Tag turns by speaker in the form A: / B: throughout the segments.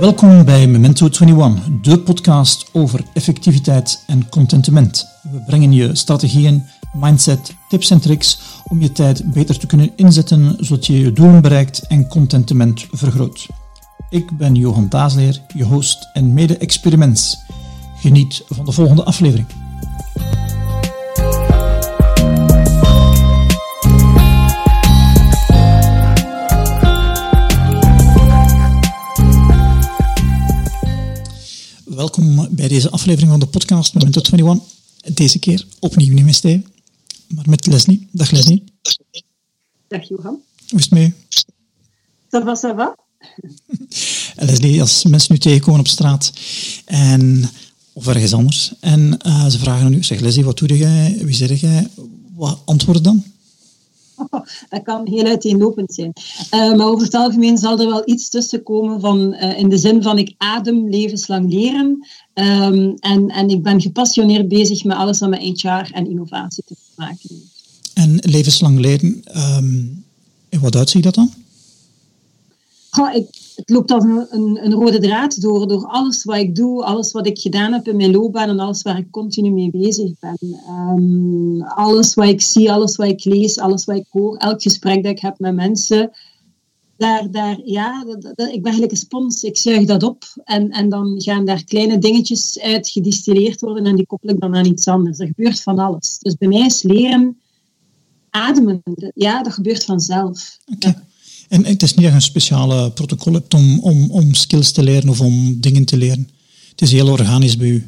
A: Welkom bij Memento 21, de podcast over effectiviteit en contentement. We brengen je strategieën, mindset, tips en tricks om je tijd beter te kunnen inzetten zodat je je doelen bereikt en contentement vergroot. Ik ben Johan Taasleer, je host en mede-experiments. Geniet van de volgende aflevering. Bij deze aflevering van de podcast Memento 21. Deze keer opnieuw niet met Steve, maar met Leslie. Dag Leslie.
B: Dag Johan.
A: Hoe is het mee?
B: Ça va, ça va?
A: Leslie, als mensen nu tegenkomen op straat en, of ergens anders en uh, ze vragen aan u, zeg Leslie, wat doe jij? Wie zeg jij? Wat antwoord dan?
B: dat kan heel uiteenlopend zijn. Uh, maar over het algemeen zal er wel iets tussen komen van, uh, in de zin van ik adem levenslang leren. Um, en, en ik ben gepassioneerd bezig met alles wat met HR en innovatie te maken heeft.
A: En levenslang leren, um, wat uitziet dat dan?
B: Oh, ik, het loopt als een, een, een, rode draad door, door alles wat ik doe, alles wat ik gedaan heb in mijn loopbaan en alles waar ik continu mee bezig ben. Um, alles wat ik zie, alles wat ik lees, alles wat ik hoor, elk gesprek dat ik heb met mensen. Daar, daar, ja, dat, dat, ik ben eigenlijk een spons. Ik zuig dat op en, en dan gaan daar kleine dingetjes uit gedistilleerd worden en die koppel ik dan aan iets anders. Er gebeurt van alles. Dus bij mij is leren ademen. Ja, dat gebeurt vanzelf.
A: Okay. Ja. En het is niet dat je een speciale protocol hebt om, om, om skills te leren of om dingen te leren. Het is heel organisch bij u.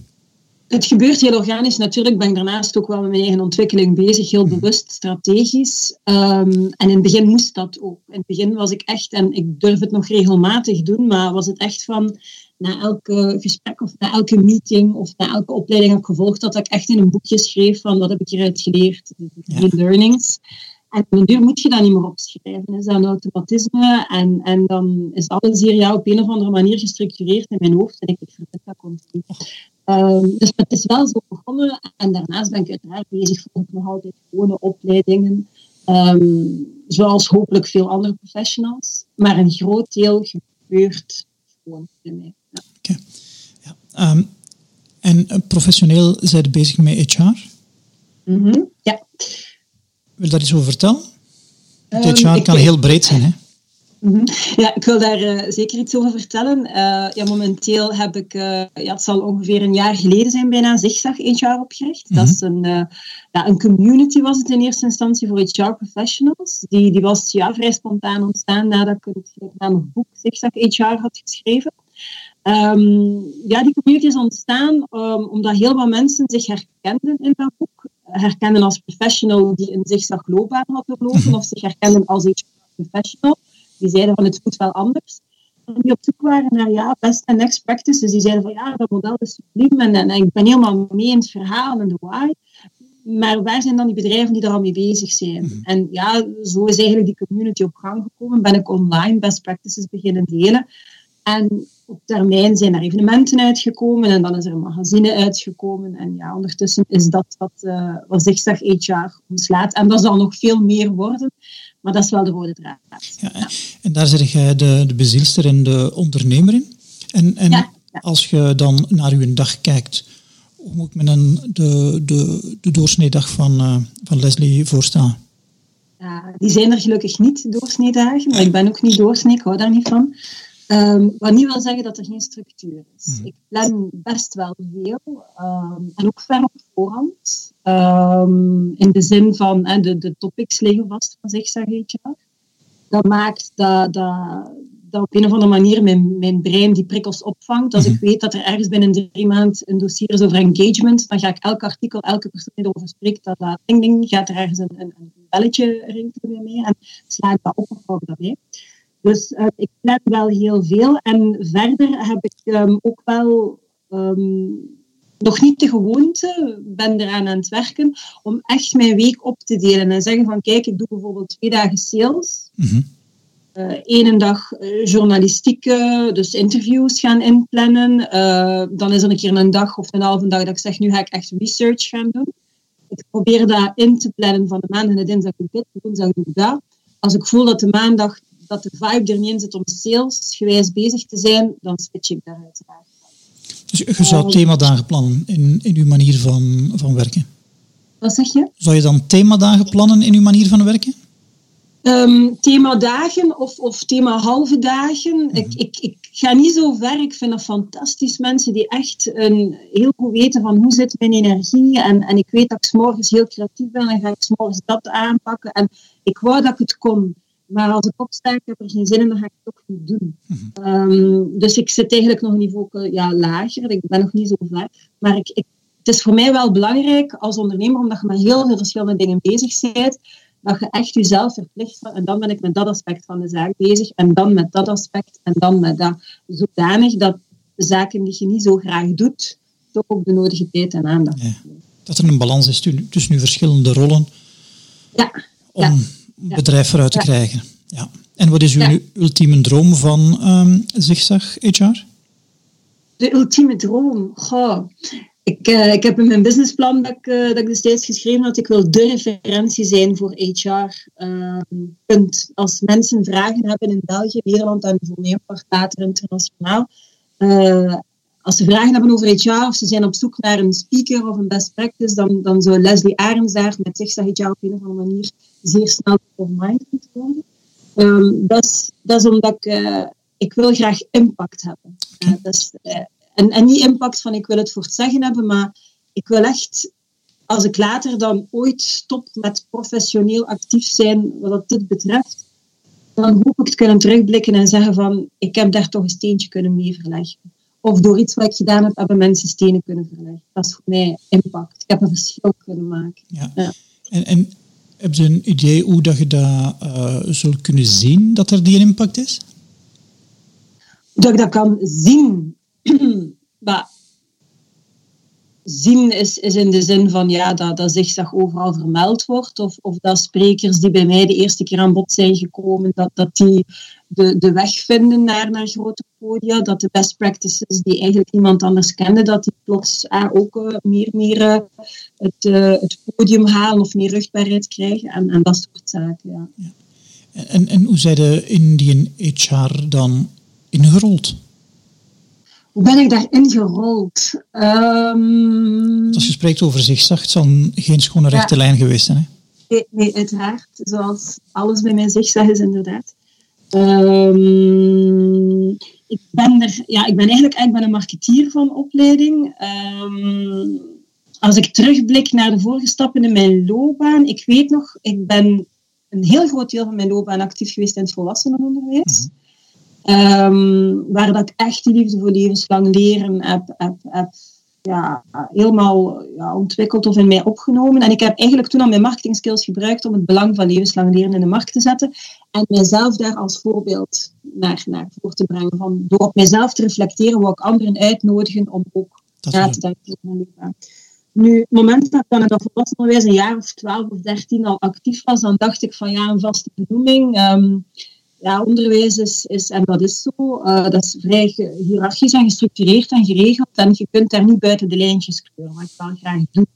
B: Het gebeurt heel organisch. Natuurlijk ben ik daarnaast ook wel met mijn eigen ontwikkeling bezig, heel mhm. bewust, strategisch. Um, en in het begin moest dat ook. In het begin was ik echt, en ik durf het nog regelmatig doen, maar was het echt van na elke gesprek of na elke meeting of na elke opleiding heb gevolgd, dat ik echt in een boekje schreef van wat heb ik hieruit geleerd, de ja. learnings. En op duur moet je dat niet meer opschrijven. Is dat een automatisme en, en dan is alles hier ja, op een of andere manier gestructureerd in mijn hoofd en ik, ik vertel dat continu. Um, dus het is wel zo begonnen en daarnaast ben ik uiteraard bezig voor nog altijd gewone opleidingen, um, zoals hopelijk veel andere professionals. Maar een groot deel gebeurt gewoon bij mij. Ja.
A: Okay. Ja. Um, en uh, professioneel zijn bezig met HR?
B: Mm -hmm. Ja.
A: Wil je daar iets over vertellen? Het HR um, kan heel breed zijn, hè?
B: -hmm. Ja, ik wil daar uh, zeker iets over vertellen. Uh, ja, momenteel heb ik, uh, ja, het zal ongeveer een jaar geleden zijn, bijna Zigzag HR opgericht. Mm -hmm. Dat is een, ja, een community was het in eerste instantie voor HR professionals. Die, die was ja, vrij spontaan ontstaan nadat ik het gelijknamig boek Zigzag HR had geschreven. Um, ja, die community is ontstaan um, omdat heel wat mensen zich herkenden in dat boek herkennen als professional die een zigzag loopbaan had doorlopen, of zich herkennen als HR professional. Die zeiden van het moet wel anders. En die op zoek waren naar ja, best en next practices. Die zeiden van ja, dat model is subliem en, en, ik ben helemaal mee in het verhaal en de why. Maar waar zijn dan die bedrijven die daar al mee bezig zijn? Mm. En ja, zo is eigenlijk die community op gang gekomen. Ben ik online best practices beginnen delen. En op termijn zijn er evenementen uitgekomen en dan is er een magazine uitgekomen. En ja, ondertussen is dat wat, uh, wat Zigzag HR omslaat. En dat zal nog veel meer worden, maar dat is wel de rode draad.
A: Ja, ja. En daar zit jij de, de bezielster en de ondernemer in. En, en ja, als je dan naar uw dag kijkt, hoe moet ik me dan de, de, de doorsneedag van, uh, van Leslie voorstellen?
B: Ja, die zijn er gelukkig niet, doorsneedagen. Maar ik ben ook niet doorsnee, ik hou daar niet van. Um, wat niet wil zeggen dat er geen structuur is. Mm. Ik plan best wel veel um, en ook ver op voorhand. Um, in de zin van de, de topics liggen vast van zich, zeg ik. Ja. Dat maakt dat, dat, dat op een of andere manier mijn, mijn brein die prikkels opvangt. Als mm. ik weet dat er ergens binnen drie maanden een dossier is over engagement, dan ga ik elk artikel, elke persoon die erover spreekt, dat, dat ding, ding, gaat er ergens een, een, een belletje rinkelen bij mij en sla ik dat op of hou dat bij. Dus uh, ik plan wel heel veel. En verder heb ik um, ook wel um, nog niet de gewoonte, ben eraan aan het werken, om echt mijn week op te delen. En zeggen van, kijk, ik doe bijvoorbeeld twee dagen sales. Mm -hmm. uh, Eén dag uh, journalistieke, dus interviews gaan inplannen. Uh, dan is er een keer een dag of een halve dag dat ik zeg, nu ga ik echt research gaan doen. Ik probeer dat in te plannen van de maandag en de dinsdag doe ik dit, de woensdag doe ik dat. Als ik voel dat de maandag dat de vibe er niet in zit om salesgewijs bezig te zijn, dan switch ik daar uiteraard.
A: Dus je zou themadagen plannen in, in uw manier van, van werken?
B: Wat zeg je?
A: Zou je dan themadagen plannen in uw manier van werken?
B: Um, thema dagen of, of thema halve dagen. ik, mhm. ik, ik ga niet zo ver. Ik vind dat fantastisch. Mensen die echt een, heel goed weten van hoe zit mijn energie. En, en ik weet dat ik s morgens heel creatief ben. En ga ik s morgens dat aanpakken. En ik wou dat ik het kon. Maar als ik opsta, ik heb er geen zin in, dan ga ik het toch niet doen. Mhm. Ehm, dus ik zit eigenlijk nog een niveau ja, lager. Ik ben nog niet zo ver. Maar ik, ik, het is voor mij wel belangrijk als ondernemer, omdat je met heel veel verschillende dingen bezig bent, dat je echt jezelf verplicht en dan ben ik met dat aspect van de zaak bezig en dan met dat aspect en dan met dat. Zodanig dat de zaken die je niet zo graag doet, toch ook de nodige tijd en aandacht ja.
A: Dat er een balans is tussen uw verschillende rollen
B: ja.
A: om ja. Bedrijf vooruit te krijgen. Ja. En wat is uw ultieme droom van um, Zigzag HR?
B: De ultieme droom? Goh ik, uh, ik heb in mijn businessplan dat ik, uh, dat ik destijds geschreven dat ik wil de referentie zijn voor HR. Uh, ehm, punt. Als mensen vragen hebben in België, Nederland en voor mij ook later internationaal. Eh, als ze vragen hebben over HR of ze zijn op zoek naar een speaker of een best practice, dan, dan zou Leslie Arends daar met zich HR op een of andere manier zeer snel mind moet worden. Um, dat, is, dat is omdat ik, ik wil graag impact hebben. dat is, en, en niet impact van ik wil het voor het zeggen hebben, maar ik wil echt, als ik later dan ooit stop met professioneel actief zijn wat dit betreft, dan hoop ik te kunnen terugblikken en zeggen van ik heb daar toch een steentje kunnen mee verleggen. Of door iets wat ik gedaan heb, hebben mensen stenen kunnen verleggen. Dat is voor mij impact. Ik heb een verschil kunnen maken.
A: Ja. En, en heb je een idee hoe dat je dat uh, kunnen zien, dat er die impact is?
B: Dat ik dat kan zien. maar zien is, is in de zin van ja, dat, dat zigzag overal vermeld wordt. Of, of dat sprekers die bij mij de eerste keer aan bod zijn gekomen, dat, dat die de, de weg vinden naar, naar grote podia. Dat de best practices die eigenlijk niemand anders kende, dat die plots eh, ook uh, meer, meer uh, het, het podium halen of meer rugbaarheid krijgen. En, en dat soort zaken, ja.
A: En, en hoe zijn de in die HR dan ingerold?
B: Hoe ben ik daarin gerold? Um...
A: Als je spreekt over zigzag, het zal geen schone rechte lijn geweest zijn. Hè?
B: Nee, nee, uiteraard. Zoals alles bij mijn zigzag is, inderdaad. Um, ik, ben er, ja, ik ben eigenlijk ik ben een marketeer van opleiding. Um, als ik terugblik naar de vorige stappen in mijn loopbaan, ik weet nog, ik ben een heel groot deel van mijn loopbaan actief geweest in het volwassenenonderwijs. Mm Um, waar dat ik echt die liefde voor levenslang leren heb, heb, heb ja, helemaal ja, ontwikkeld of in mij opgenomen. En ik heb eigenlijk toen al mijn marketing skills gebruikt om het belang van levenslang leren in de markt te zetten. En mijzelf daar als voorbeeld naar, naar voor te brengen. Van, door op mijzelf te reflecteren, wil ik anderen uitnodigen om ook na te denken over mijn leven. Nu, het moment dat ik dan in dat volwassenenwijs een jaar of twaalf of dertien al actief was, dan dacht ik van ja, een vaste benoeming. Um, ja, onderwijs is, is, en dat is zo, uh, dat is vrij hiërarchisch en gestructureerd en geregeld. En je kunt daar niet buiten de lijntjes kleuren, wat ik wel graag doe.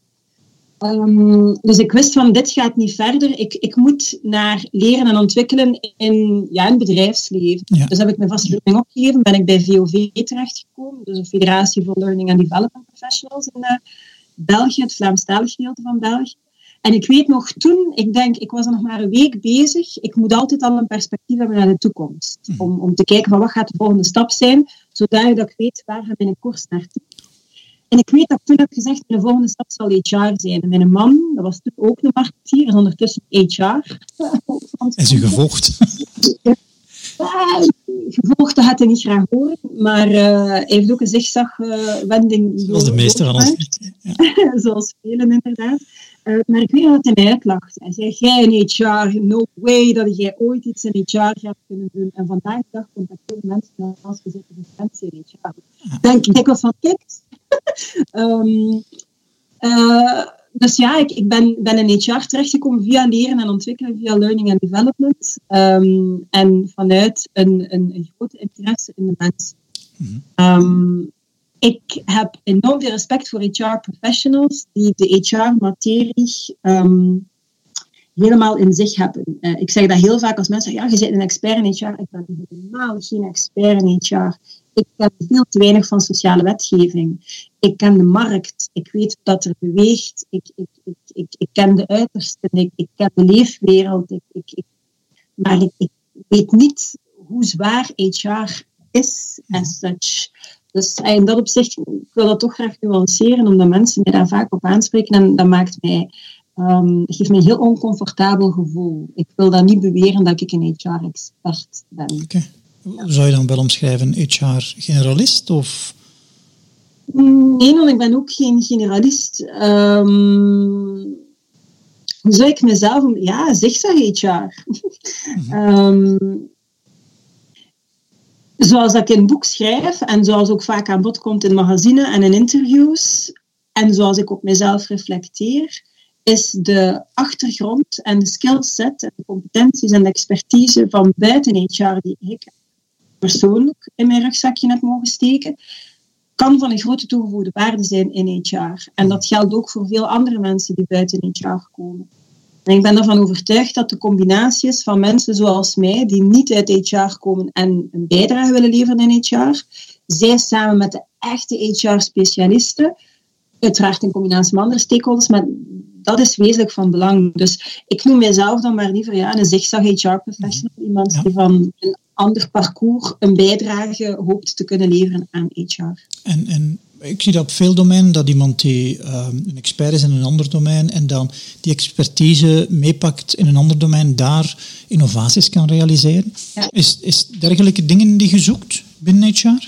B: Um, dus ik wist van, dit gaat niet verder. Ik, ik moet naar leren en ontwikkelen in, ja, in het bedrijfsleven. Dus heb ik mijn vaste leerling opgegeven, ben ik bij VOV terechtgekomen. Dus de Federatie voor Learning and Development Professionals in uh, België, het Vlaamstalig gedeelte van België. En ik weet nog toen, ik denk, ik was er nog maar een week bezig. Ik moet altijd al een perspectief hebben naar de toekomst. Mhm. Om, om te kijken van wat gaat de volgende stap zijn, zodat ik weet waar gaat mijn koers naartoe. En ik weet dat ik toen heb gezegd, de volgende stap zal HR zijn. En mijn man, dat was toen ook een marketeer, is ondertussen HR.
A: Is u gevolgd?
B: gevolgd, dat had hij niet graag horen, maar uh, hij heeft ook een zigzagwending. Uh,
A: Zoals de meeste van ons.
B: Ja. Zoals velen inderdaad. Uh, maar ik weet dat hij mij uitlacht. Hij zei, jij in HR, no way dat jij ooit iets in HR gaat kunnen doen. En vandaag de dag contacteren mensen als je zit in Defensie in HR. Denk ik wel van, kijk. um, uh, dus ja, ik, ik ben, ben in HR terechtgekomen via leren en ontwikkelen, via learning and development. Um, en vanuit een, een, een grote interesse in de mens. Mm um, ik heb enorm veel respect voor HR-professionals die de HR-materie um, helemaal in zich hebben. Uh, ik zeg dat heel vaak als mensen zeggen, ja, je bent een expert in HR. Ik ben helemaal geen expert in HR. Ik ken veel te weinig van sociale wetgeving. Ik ken de markt. Ik weet wat er beweegt. Ik, ik, ik, ik, ik ken de uitersten. Ik, ik ken de leefwereld. Ik, ik, maar ik, ik weet niet hoe zwaar HR is as such. Dus in dat opzicht, ik wil dat toch graag nuanceren, omdat mensen mij daar vaak op aanspreken. En dat maakt mij, um, geeft mij een heel oncomfortabel gevoel. Ik wil dat niet beweren dat ik een HR-expert ben.
A: Okay. Zou je dan wel omschrijven HR-generalist? Of?
B: Nee, want ik ben ook geen generalist. Um, hoe zou ik mezelf... Ja, zigzag HR. Mm -hmm zoals ik in boek schrijf en zoals ook vaak aan bod komt in magazine en in interviews en zoals ik op mezelf reflecteer, is de achtergrond en de skillset en de competenties en de expertise van buiten HR die ik persoonlijk in mijn rugzakje heb mogen steken, kan van een grote toegevoegde waarde zijn in HR. En dat geldt ook voor veel andere mensen die buiten HR komen. En ik ben ervan overtuigd dat de combinaties van mensen zoals mij, die niet uit HR komen en een bijdrage willen leveren in HR, zij samen met de echte HR-specialisten, uiteraard in combinatie met andere stakeholders, maar dat is wezenlijk van belang. Dus ik noem mijzelf dan maar liever ja, een zigzag HR-professional, iemand die van een ander parcours een bijdrage hoopt te kunnen leveren aan HR.
A: En, en ik zie dat op veel domeinen, dat iemand die ehm, een expert is in een ander domein en dan die expertise meepakt in een ander domein, daar innovaties kan realiseren. Is, is dergelijke dingen die je zoekt binnen HR? Um,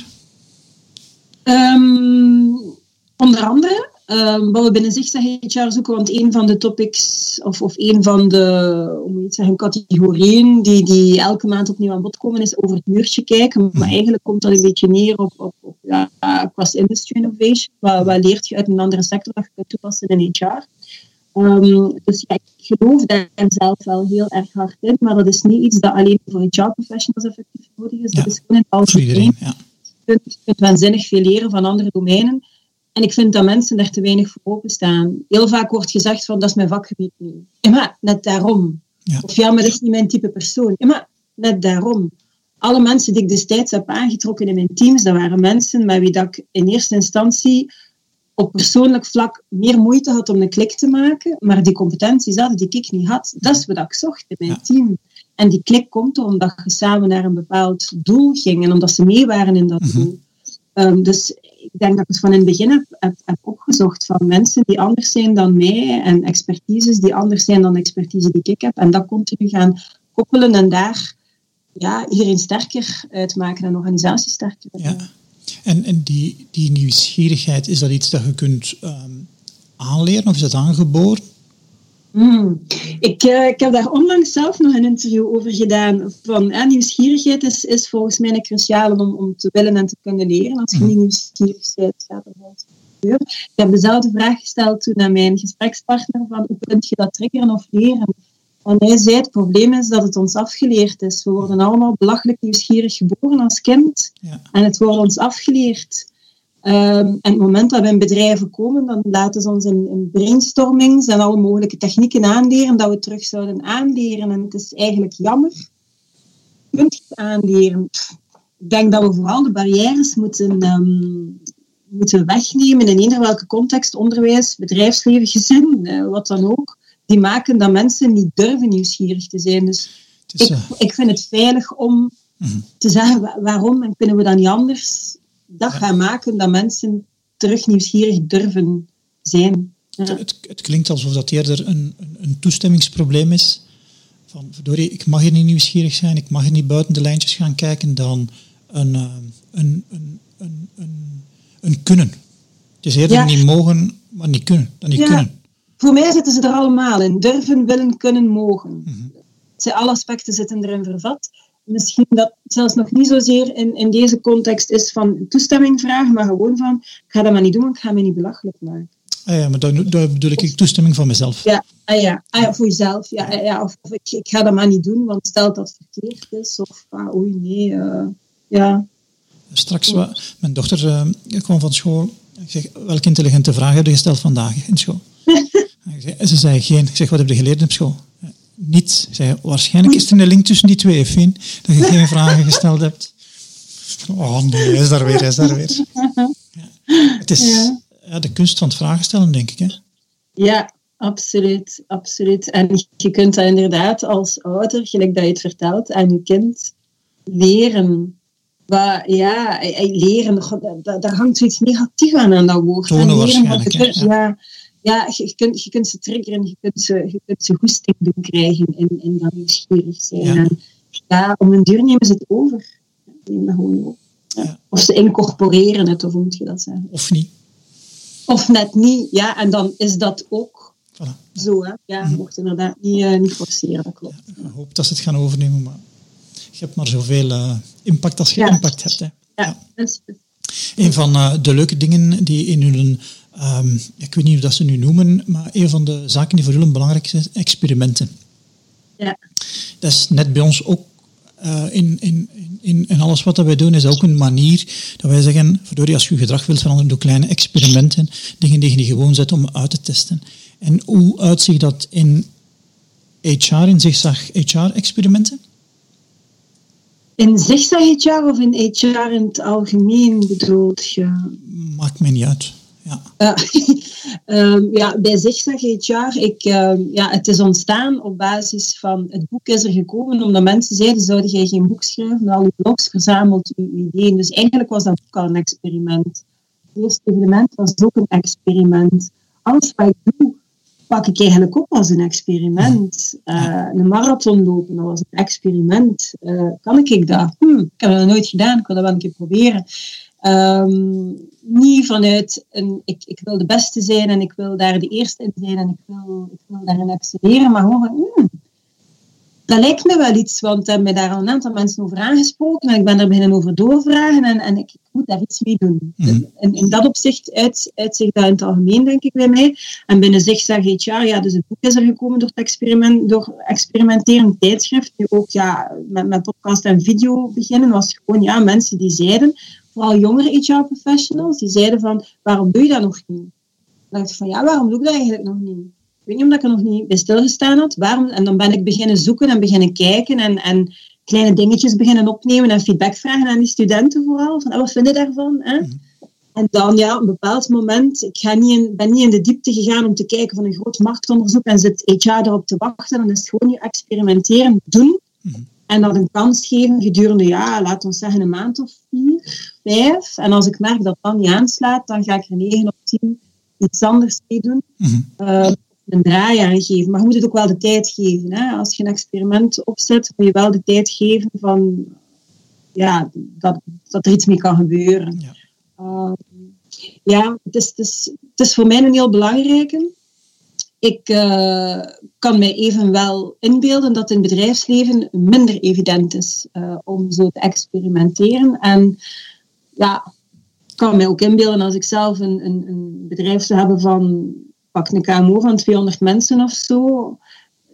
B: ehm, onder andere. Um, wat we binnen HR zoeken, want een van de topics, of, of een van de hoe moet je zeggen, categorieën die, die elke maand opnieuw aan bod komen, is over het muurtje kijken. Maar mhm. eigenlijk komt dat een beetje neer op, op, op ja, cross-industry innovation. Wat, wat leert je uit een andere sector dat je kunt toepassen in HR? Um, dus ja, ik geloof daar zelf wel heel erg hard in, maar dat is niet iets dat alleen voor HR-professionals effectief nodig is. dat is gewoon in het algemeen. Je kunt waanzinnig veel leren van andere domeinen. En ik vind dat mensen daar te weinig voor openstaan. Heel vaak wordt gezegd van, dat is mijn vakgebied niet. Ja, maar net daarom. Ja. Of ja, maar dat is niet mijn type persoon. Ja, maar net daarom. Alle mensen die ik destijds heb aangetrokken in mijn teams, dat waren mensen met wie dat ik in eerste instantie op persoonlijk vlak meer moeite had om een klik te maken, maar die competenties hadden die ik niet had. Dat is wat ik zocht in mijn team. En die klik komt er omdat je samen naar een bepaald doel ging en omdat ze mee waren in dat mhm. doel. Um, dus ik denk dat ik het van in het begin heb, heb, opgezocht van mensen die anders zijn dan mij en expertises die anders zijn dan de expertise die ik heb. En dat continu gaan koppelen en daar ja, iedereen sterker uitmaken en organisatie sterker.
A: Ja. En, en die, die nieuwsgierigheid, is dat iets dat je kunt um, aanleren of is dat aangeboren?
B: Hmm. Ik, uh, ik heb daar onlangs zelf nog een interview over gedaan. Van, uh, nieuwsgierigheid is, is volgens mij een cruciale om, om te willen en te kunnen leren. Als je hmm. niet nieuwsgierig bent, gaat er wel gebeuren. Ik heb dezelfde vraag gesteld toen aan mijn gesprekspartner van hoe kun je dat triggeren of leren? En hij zei, het probleem is dat het ons afgeleerd is. We worden allemaal belachelijk nieuwsgierig geboren als kind. Ja. En het wordt ons afgeleerd. Um, en het moment dat we in bedrijven komen, dan laten ze ons in, in brainstormings en alle mogelijke technieken aanleren dat we terug zouden aanleren. En het is eigenlijk jammer. Je kunt het aanleren. Ik denk dat we vooral de barrières moeten, um, moeten wegnemen in eender welke context, onderwijs, bedrijfsleven, gezin, uh, wat dan ook. Die maken dat mensen niet durven nieuwsgierig te zijn. Dus ik, uh... ik vind het veilig om mm te zeggen waarom en kunnen we dat niet anders dat gaan maken dat mensen terug nieuwsgierig durven zijn.
A: Het, het, klinkt alsof dat eerder een, een, een, toestemmingsprobleem is. Van, verdorie, ik mag hier niet nieuwsgierig zijn, ik mag hier niet buiten de lijntjes gaan kijken, dan een, uh, een, een, een, een, een, kunnen. Het is eerder niet mogen, maar niet kunnen. Dan niet kunnen.
B: Voor mij zitten ze er allemaal in. Durven, willen, kunnen, mogen. Mm Alle aspecten zitten erin vervat misschien dat zelfs nog niet zozeer in, in deze context is van toestemming vragen, maar gewoon van, ik ga dat maar niet doen, want ik ga me niet belachelijk maken.
A: Ah ja, maar dan, bedoel ik toestemming van mezelf.
B: Ja, ah ja. Ah ja voor jezelf. Ja, ja, of, ik, ik, ga dat maar niet doen, want stel dat het verkeerd is, of ah, oei, nee, uh, ja.
A: Straks, mijn dochter uh, kwam van school. Ik zeg, welke intelligente vragen heb je gesteld vandaag in school? ze zei geen. Ik zeg, wat heb je geleerd op school? Niet. Zei, waarschijnlijk is er een link tussen die twee, Fien, dat je geen vragen gesteld hebt. Oh nee, is daar weer, is daar weer. Ja. Het is ja. de kunst van het vragen stellen, denk ik. Hè?
B: Ja, absoluut, absoluut. En je kunt dat inderdaad als ouder, gelijk dat je het vertelt, aan je kind leren. Maar ja, leren, daar hangt zoiets negatiefs aan aan dat woord.
A: Tonen waarschijnlijk.
B: ja, ja je, kunt, je kunt ze triggeren, je kunt ze, je kunt ze goesting doen krijgen in, in dat nieuwsgierig zijn. Ja. En ja, om een duur nemen ze het over. Neem dat gewoon over. Ja. Of ze incorporeren het, of hoe moet je dat zeggen?
A: Of niet.
B: Of net niet, ja. En dan is dat ook voilà. zo, hè. Ja, je mocht inderdaad niet, uh, niet forceren, dat klopt.
A: Ja, ik hoop dat ze het gaan overnemen, maar je hebt maar zoveel uh, impact als je impact hebt. Hè.
B: Ja,
A: Een van uh, de leuke dingen die in hun, um, ik weet niet hoe dat ze nu noemen, maar een van de zaken die voor jullie belangrijk zijn, experimenten.
B: Ja.
A: Dat is net bij ons ook uh, in, in, in, in, alles wat wij doen, is ook een manier dat wij zeggen, verdorie, als je gedrag wilt veranderen, doe kleine experimenten, dingen die je gewoon zet om uit te testen. En hoe uitziet dat in HR, in zigzag HR-experimenten?
B: In zigzag HR of in HR in het algemeen bedoeld je?
A: Maakt mij niet uit.
B: Ja. um, ja, bij Zigzag HR, ik, uh, ja, het is ontstaan op basis van het boek is er gekomen omdat mensen zeiden, zouden jij geen boek schrijven, maar al je blogs verzamelt je ideeën. Dus eigenlijk was dat ook al een experiment. Het eerste evenement was ook een experiment. Alles wat ik doe, pak ik eigenlijk op als een experiment. Uh, een marathon lopen, dat was een experiment. Uh, kan ik dat? Hm, ik heb dat nooit gedaan, ik wil dat wel een keer proberen. Um, niet vanuit een, ik, ik wil de beste zijn en ik wil daar de eerste in zijn en ik wil, ik wil daarin excelleren, maar gewoon van, mm, dat lijkt me wel iets, want ik heb me daar al een aantal mensen over aangesproken en ik ben er beginnen over doorvragen en, en ik, ik moet daar iets mee doen. Mm in, in dat opzicht uit, uitzicht dat in het algemeen, denk ik, bij mij. En binnen zigzag HR, ja, dus het boek is er gekomen door, het experiment, door experimenteren, tijdschrift, nu ook ja, met, met podcast en video beginnen, was gewoon ja, mensen die zeiden vooral jongere HR-professionals, die zeiden van, waarom doe je dat nog niet? Dan dacht ik van, ja, waarom doe ik dat eigenlijk nog niet? Ik weet niet omdat ik er nog niet bij stilgestaan had. Waarom? En dan ben ik beginnen zoeken en beginnen kijken en, en kleine dingetjes beginnen opnemen en feedback vragen aan die studenten vooral. Van, ah, wat vinden daarvan? Hè? Mhm. En dan, ja, op een bepaald moment, ik ga niet in, ben niet in de diepte gegaan om te kijken van een groot marktonderzoek en zit HR erop te wachten. Dan is het gewoon je experimenteren, doen. Mhm. En dat een kans geven gedurende, ja, laten we zeggen, een maand of vier, vijf. En als ik merk dat dat niet aanslaat, dan ga ik er negen of tien iets anders mee doen. Mm een draai aan geven. Maar je moet het ook wel de tijd geven. Hè? Als je een experiment opzet, moet je wel de tijd geven van, ja, dat, dat er iets mee kan gebeuren. Ja, uh, ja het, is, het, is, het is voor mij een heel belangrijke. Ik uh, kan mij evenwel inbeelden dat in het bedrijfsleven minder evident is uh, om zo te experimenteren. En ja, ik kan mij ook inbeelden als ik zelf een, een, een bedrijf zou hebben van, pak een KMO van 200 mensen of zo,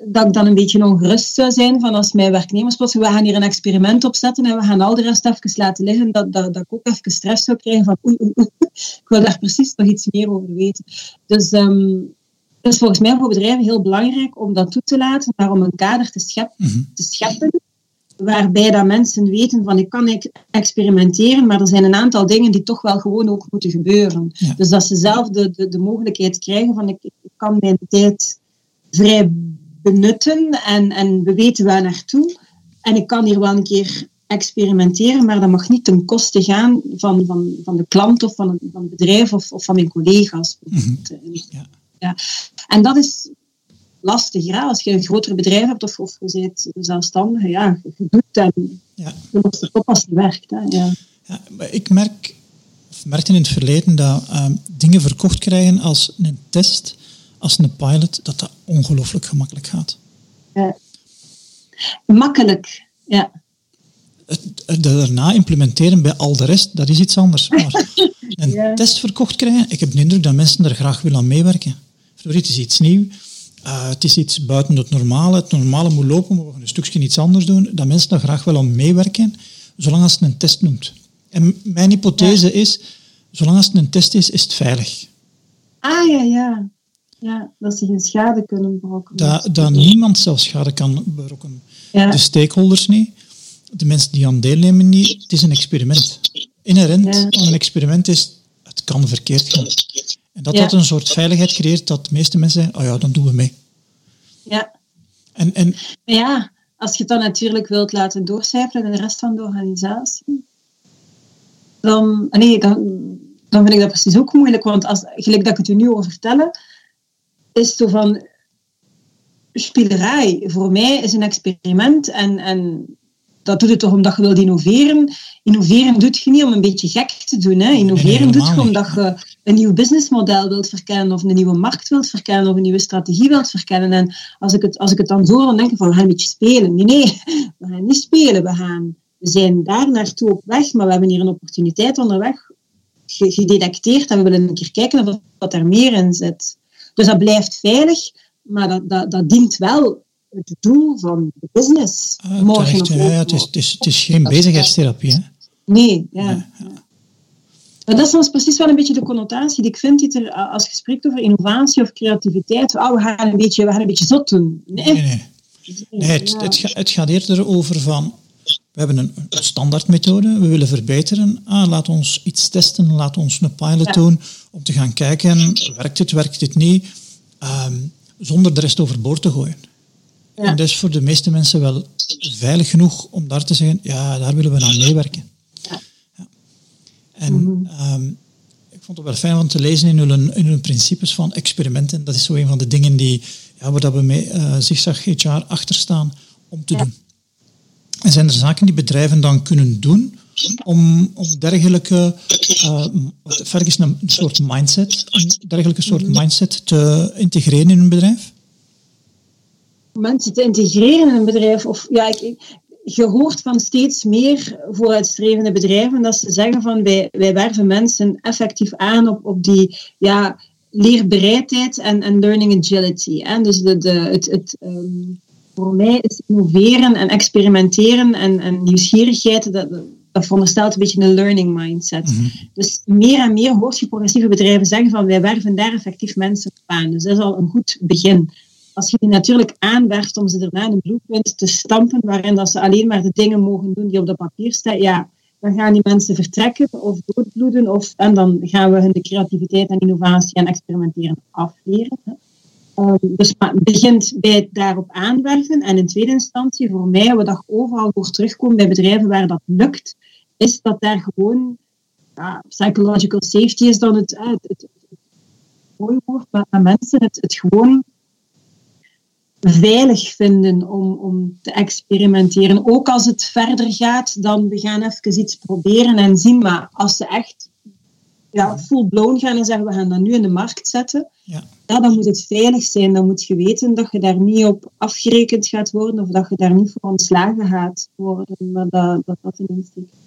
B: dat ik dan een beetje ongerust zou zijn van als mijn werknemers pas, we gaan hier een experiment opzetten en we gaan al de rest even laten liggen, dat, dat, dat ik ook even stress zou krijgen van oei, oei, oei, ik wil daar precies nog iets meer over weten. Dus um, het is volgens mij voor bedrijven heel belangrijk om dat toe te laten, maar om een kader te scheppen, mm -hmm. te scheppen waarbij dat mensen weten van ik kan experimenteren, maar er zijn een aantal dingen die toch wel gewoon ook moeten gebeuren. Dus dat ze zelf de, de, de mogelijkheid krijgen van ik, ik, kan mijn tijd vrij benutten en, en we weten waar naartoe. En ik kan hier wel een keer experimenteren, maar dat mag niet ten koste gaan van, van, van de klant of van, van het bedrijf of, of van mijn collega's. Mm -hmm. ja. Ja. En dat is lastig. Ja? Als je een groter bedrijf hebt of, of je bent zelfstandig, ja, je doet en ja. je moet erop als het werkt. Hè? Ja.
A: Ja, ik merk, of merkte in het verleden dat uh, dingen verkocht krijgen als een test, als een pilot, dat dat ongelooflijk gemakkelijk gaat.
B: Ja. Makkelijk, ja.
A: Het, daarna implementeren bij al de rest, dat is iets anders. Maar een ja. test verkocht krijgen, ik heb de indruk dat mensen er graag willen aan meewerken. Het is iets nieuws. Uh, het is iets buiten het normale. Het normale moet lopen, maar we gaan een stukje iets anders doen. Dat mensen daar graag wel aan meewerken, zolang als het een test noemt. En mijn hypothese ja. is, zolang als het een test is, is het veilig.
B: Ah, ja, ja. Ja, dat ze geen schade kunnen berokkenen.
A: Dat, dat niemand zelf schade kan berokkenen.
B: Ja.
A: De stakeholders niet, de mensen die aan deelnemen niet. Het is een experiment. Inherent
B: Ja.
A: aan een experiment is, het kan verkeerd gaan. En dat
B: Ja.
A: dat een soort veiligheid creëert dat de meeste mensen zeggen, oh ja, dan doen we mee.
B: ja.
A: En, en
B: Maar ja, als je het dan natuurlijk wilt laten doorcijpelen in de rest van de organisatie, dan, ah nee, dan, dan vind ik dat precies ook moeilijk. Want als, gelijk dat ik het u nu over vertellen, is het zo van spielerij. Voor mij is een experiment en, en dat doet het toch omdat je wilt innoveren. Innoveren doet je niet om een beetje gek te doen. Hè. Innoveren doet je omdat je een nieuw businessmodel wilt verkennen of een nieuwe markt wilt verkennen of een nieuwe strategie wilt verkennen. En als ik het, als ik het dan zo dan denk ik van, we gaan een beetje spelen. Nee, nee, we gaan niet spelen. We, gaan, we zijn daar naartoe op weg, maar we hebben hier een opportuniteit onderweg ge- gedetecteerd en we willen een keer kijken of wat er meer in zit. Dus dat blijft veilig, maar dat, dat, dat dient wel het doel van de business.
A: ah,
B: morgen
A: terecht, ja, het, is, het, is, het is geen bezigheidstherapie. Hè?
B: Nee, ja. ja. Maar dat is soms precies wel een beetje de connotatie die ik vind die er, eh, als je spreekt over innovatie of creativiteit. Oh, we gaan een beetje, we gaan een beetje zot doen. Nee,
A: Nee, nee. Nee, het,
B: Ja.
A: het, ga- het gaat eerder over van, we hebben een, standaardmethode, we willen verbeteren. Ah, laat ons iets testen, laat ons een pilot doen om te gaan kijken, werkt dit, werkt dit niet, Ehm, zonder de rest overboord te gooien.
B: Ja.
A: En dat is voor de meeste mensen wel veilig genoeg om daar te zeggen, ja, daar willen we aan meewerken.
B: Ja.
A: Ja. En ehm, ik vond het wel fijn om te lezen in hun, in hun principes van experimenten. Dat is zo een van de dingen die, ja, waar dat we mee eh zigzag HR achter staan om te doen. En zijn er zaken die bedrijven dan kunnen doen om, om dergelijke, is een soort mindset, een dergelijke soort mindset te integreren in hun bedrijf?
B: Mensen te integreren in een bedrijf. Of, ja, ik, ik- je hoort van steeds meer vooruitstrevende bedrijven dat ze zeggen van wij, wij werven mensen effectief aan op, op die ja, leerbereidheid en, en learning agility. Hè. Dus de, de, het, het, ehm, voor mij is innoveren en experimenteren en, en nieuwsgierigheid, dat, dat veronderstelt een beetje een learning mindset. Dus meer en meer hoort je progressieve bedrijven zeggen van wij werven daar effectief mensen op aan. Dus dat is al een goed begin. Als je die natuurlijk aanwerft om ze daarna in een blueprint te stampen, waarin dat ze alleen maar de dingen mogen doen die op dat papier staan, ja, dan gaan die mensen vertrekken of doodbloeden. Of, en dan gaan we hun de creativiteit en innovatie en experimenteren afleren. Ehm, dus maar het begint bij het daarop aanwerven. En in tweede instantie, voor mij, wat ik overal voor terugkom bij bedrijven waar dat lukt, is dat daar gewoon ja, psychological safety is dan het, het, het, mooie woord, maar mensen het, het gewoon veilig vinden om, om te experimenteren. Ook als het verder gaat dan we gaan even iets proberen en zien. Maar als ze echt ja, full blown gaan en zeggen we gaan dat nu in de markt zetten,
A: Ja.
B: ja, dan moet het veilig zijn. Dan moet je weten dat je daar niet op afgerekend gaat worden of dat je daar niet voor ontslagen gaat worden. Maar dat dat, dat een insteek is.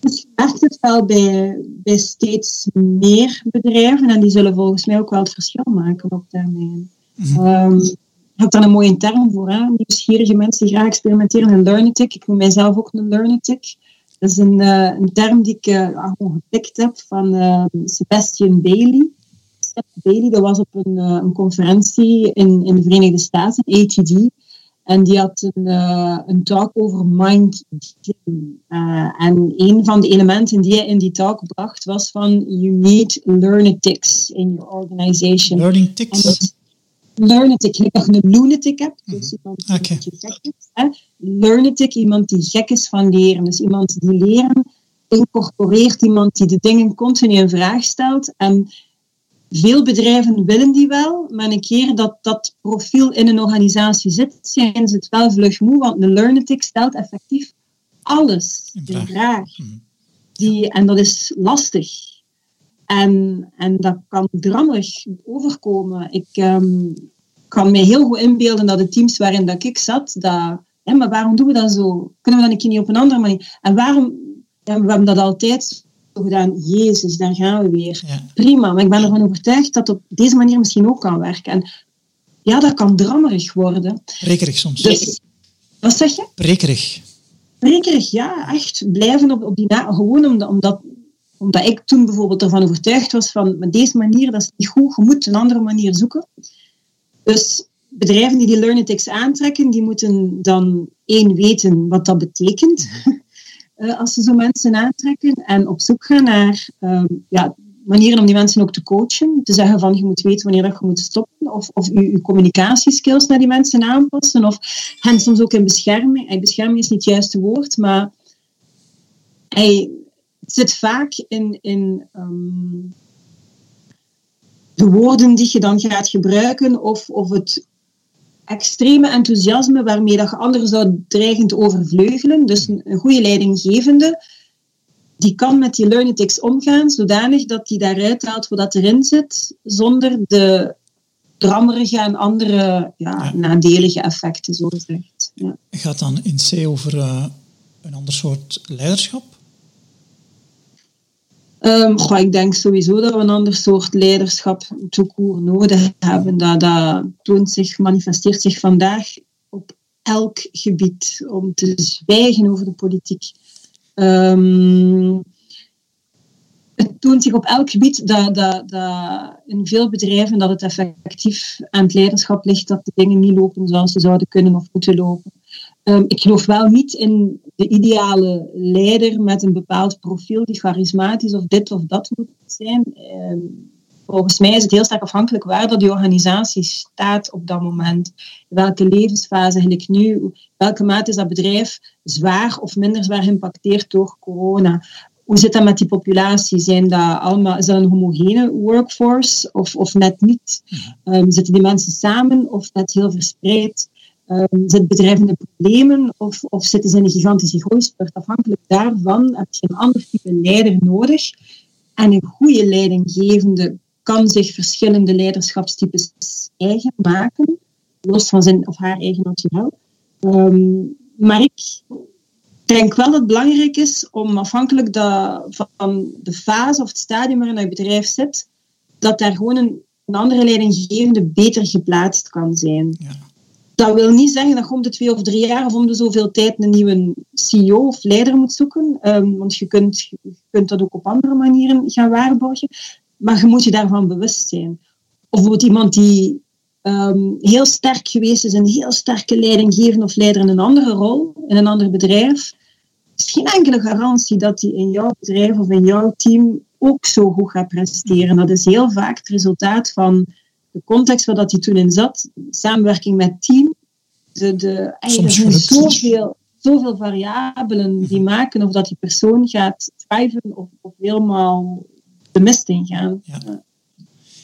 B: Dus je merkt het wel bij, bij steeds meer bedrijven en die zullen volgens mij ook wel het verschil maken op termijn. Ehm, je hebt daar een mooie term voor, hè? nieuwsgierige mensen die graag experimenteren, een learnetic. Ik noem mijzelf ook een learnetic. Dat is een, eh, een term die ik gewoon gepikt heb van eh, Sebastian Bailey. Bailey, dat was op een, een conferentie in, in de Verenigde Staten, ATD. En die had een, een talk over mind en een van de elementen die hij in die talk bracht was van you need learnetics in your organization.
A: Learning
B: En
A: tics.
B: Gelijk dat je een lunatic hebt, dus iemand die gek is. Hè? Lunatic, iemand die gek is van leren. Dus iemand die leren incorporeert, iemand die de dingen continu in vraag stelt. En veel bedrijven willen die wel, maar een keer dat dat profiel in een organisatie zit, zijn ze het wel vlug moe, want een lunatic stelt effectief alles
A: In vraag. Mhm.
B: Die, en dat is lastig. En, en dat kan drammerig overkomen. Ik ehm, kan me heel goed inbeelden dat de teams waarin dat ik zat, dat, maar waarom doen we dat zo? Kunnen we dat een keer niet op een andere manier? En waarom, ja, we hebben dat altijd zo gedaan. Jezus, daar gaan we weer.
A: Ja.
B: Prima, maar ik ben ervan overtuigd dat het op deze manier misschien ook kan werken. En ja, dat kan drammerig worden.
A: Prekerig soms.
B: Dus, wat zeg je?
A: Prekerig.
B: Prekerig, ja, echt. Blijven op, op die na, gewoon omdat, omdat, omdat ik toen bijvoorbeeld ervan overtuigd was van, met deze manier, dat is niet goed, je moet een andere manier zoeken. Dus bedrijven die die Learnetics aantrekken, die moeten dan één weten wat dat betekent. uh, als ze zo mensen aantrekken. En op zoek gaan naar um, ja, manieren om die mensen ook te coachen. Te zeggen van je moet weten wanneer dat je moet stoppen. Of, of je, je communicatieskills naar die mensen aanpassen. Of hen soms ook in bescherming. Hey, bescherming is niet het juiste woord, maar hey, het zit vaak in, in um, de woorden die je dan gaat gebruiken. Of, of het extreme enthousiasme waarmee dat je anderen zou dreigen te overvleugelen. Dus een, een goede leidinggevende, die kan met die learnetics omgaan, zodanig dat die daaruit haalt wat erin zit, zonder de drammerige en andere ja, nadelige effecten, zo gezegd. Ja.
A: Gaat dan in C over uh, een ander soort leiderschap?
B: Um, goh, ik denk sowieso dat we een ander soort leiderschap nodig hebben. Dat, dat toont zich, manifesteert zich vandaag op elk gebied. Om te zwijgen over de politiek. Um, het toont zich op elk gebied dat, dat, dat in veel bedrijven dat het effectief aan het leiderschap ligt dat de dingen niet lopen zoals ze zouden kunnen of moeten lopen. Um, ik geloof wel niet in de ideale leider met een bepaald profiel die charismatisch of dit of dat moet zijn. Um, volgens mij is het heel sterk afhankelijk waar dat die organisatie staat op dat moment. welke levensfase eigenlijk nu, welke mate is dat bedrijf zwaar of minder zwaar geïmpacteerd door corona. Hoe zit dat met die populatie? Zijn dat allemaal, is dat een homogene workforce of, of net niet? Um, zitten die mensen samen of net heel verspreid? Um, zit bedrijven in problemen of, of zitten ze in een gigantische groeispurt? Afhankelijk daarvan heb je een ander type leider nodig. En een goede leidinggevende kan zich verschillende leiderschapstypes eigen maken, los van zijn of haar eigen naturel. Um, maar ik denk wel dat het belangrijk is om afhankelijk van de fase of het stadium waarin je bedrijf zit, dat daar gewoon een, een andere leidinggevende beter geplaatst kan zijn. Ja. Dat wil niet zeggen dat je om de twee of drie jaar of om de zoveel tijd een nieuwe CEO of leider moet zoeken. Um, want je kunt, je kunt dat ook op andere manieren gaan waarborgen. Maar je moet je daarvan bewust zijn. Of bijvoorbeeld iemand die um, heel sterk geweest is, een heel sterke leidinggever of leider in een andere rol, in een ander bedrijf. is geen enkele garantie dat hij in jouw bedrijf of in jouw team ook zo goed gaat presteren. Dat is heel vaak het resultaat van de context waar dat hij toen in zat, samenwerking met team. De, de, zijn zoveel, zoveel variabelen die maken of dat die persoon gaat thriven of, of helemaal de mist ingaan. Ja.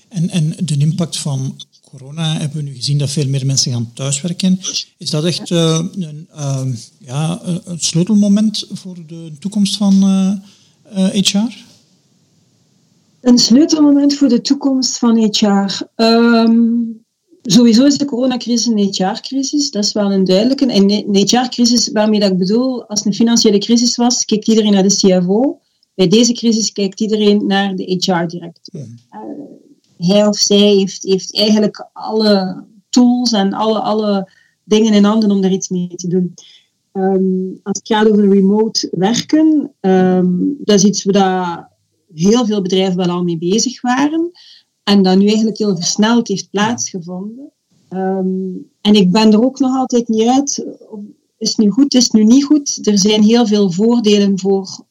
A: En, en de impact van corona hebben we nu gezien dat veel meer mensen gaan thuiswerken. Is dat echt uh, een, uh, ja, een sleutelmoment voor de toekomst van uh, eh, HR?
B: Een sleutelmoment voor de toekomst van HR. Um, ehm, sowieso is de coronacrisis een HR-crisis, dat is wel een duidelijke. En een HR-crisis waarmee dat ik bedoel, als het een financiële crisis was, kijkt iedereen naar de CFO. Bij deze crisis kijkt iedereen naar de HR-directeur. Uh, hij of zij heeft, heeft eigenlijk alle tools en alle, alle dingen in handen om daar iets mee te doen. Um, als het gaat over remote werken, um, dat is iets waar heel veel bedrijven wel al mee bezig waren. En dat nu eigenlijk heel versneld heeft plaatsgevonden. Um, en ik ben er ook nog altijd niet uit. Is het nu goed, is nu niet goed? Er zijn heel veel voordelen voor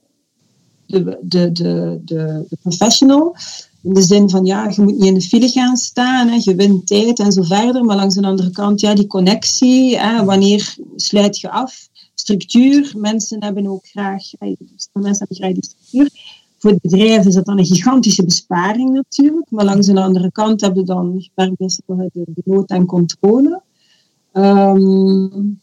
B: de, de, de, de, de professional. In de zin van, ja, je moet niet in de file gaan staan, hè, je wint tijd en zo verder. Maar langs de andere kant, ja, die connectie, hè, wanneer sluit je af? Structuur, mensen hebben ook graag, mensen hebben graag die structuur. Voor het bedrijf is dat dan een gigantische besparing natuurlijk. Maar langs de andere kant hebben we dan gewerkt bij de, nood en controle. Um,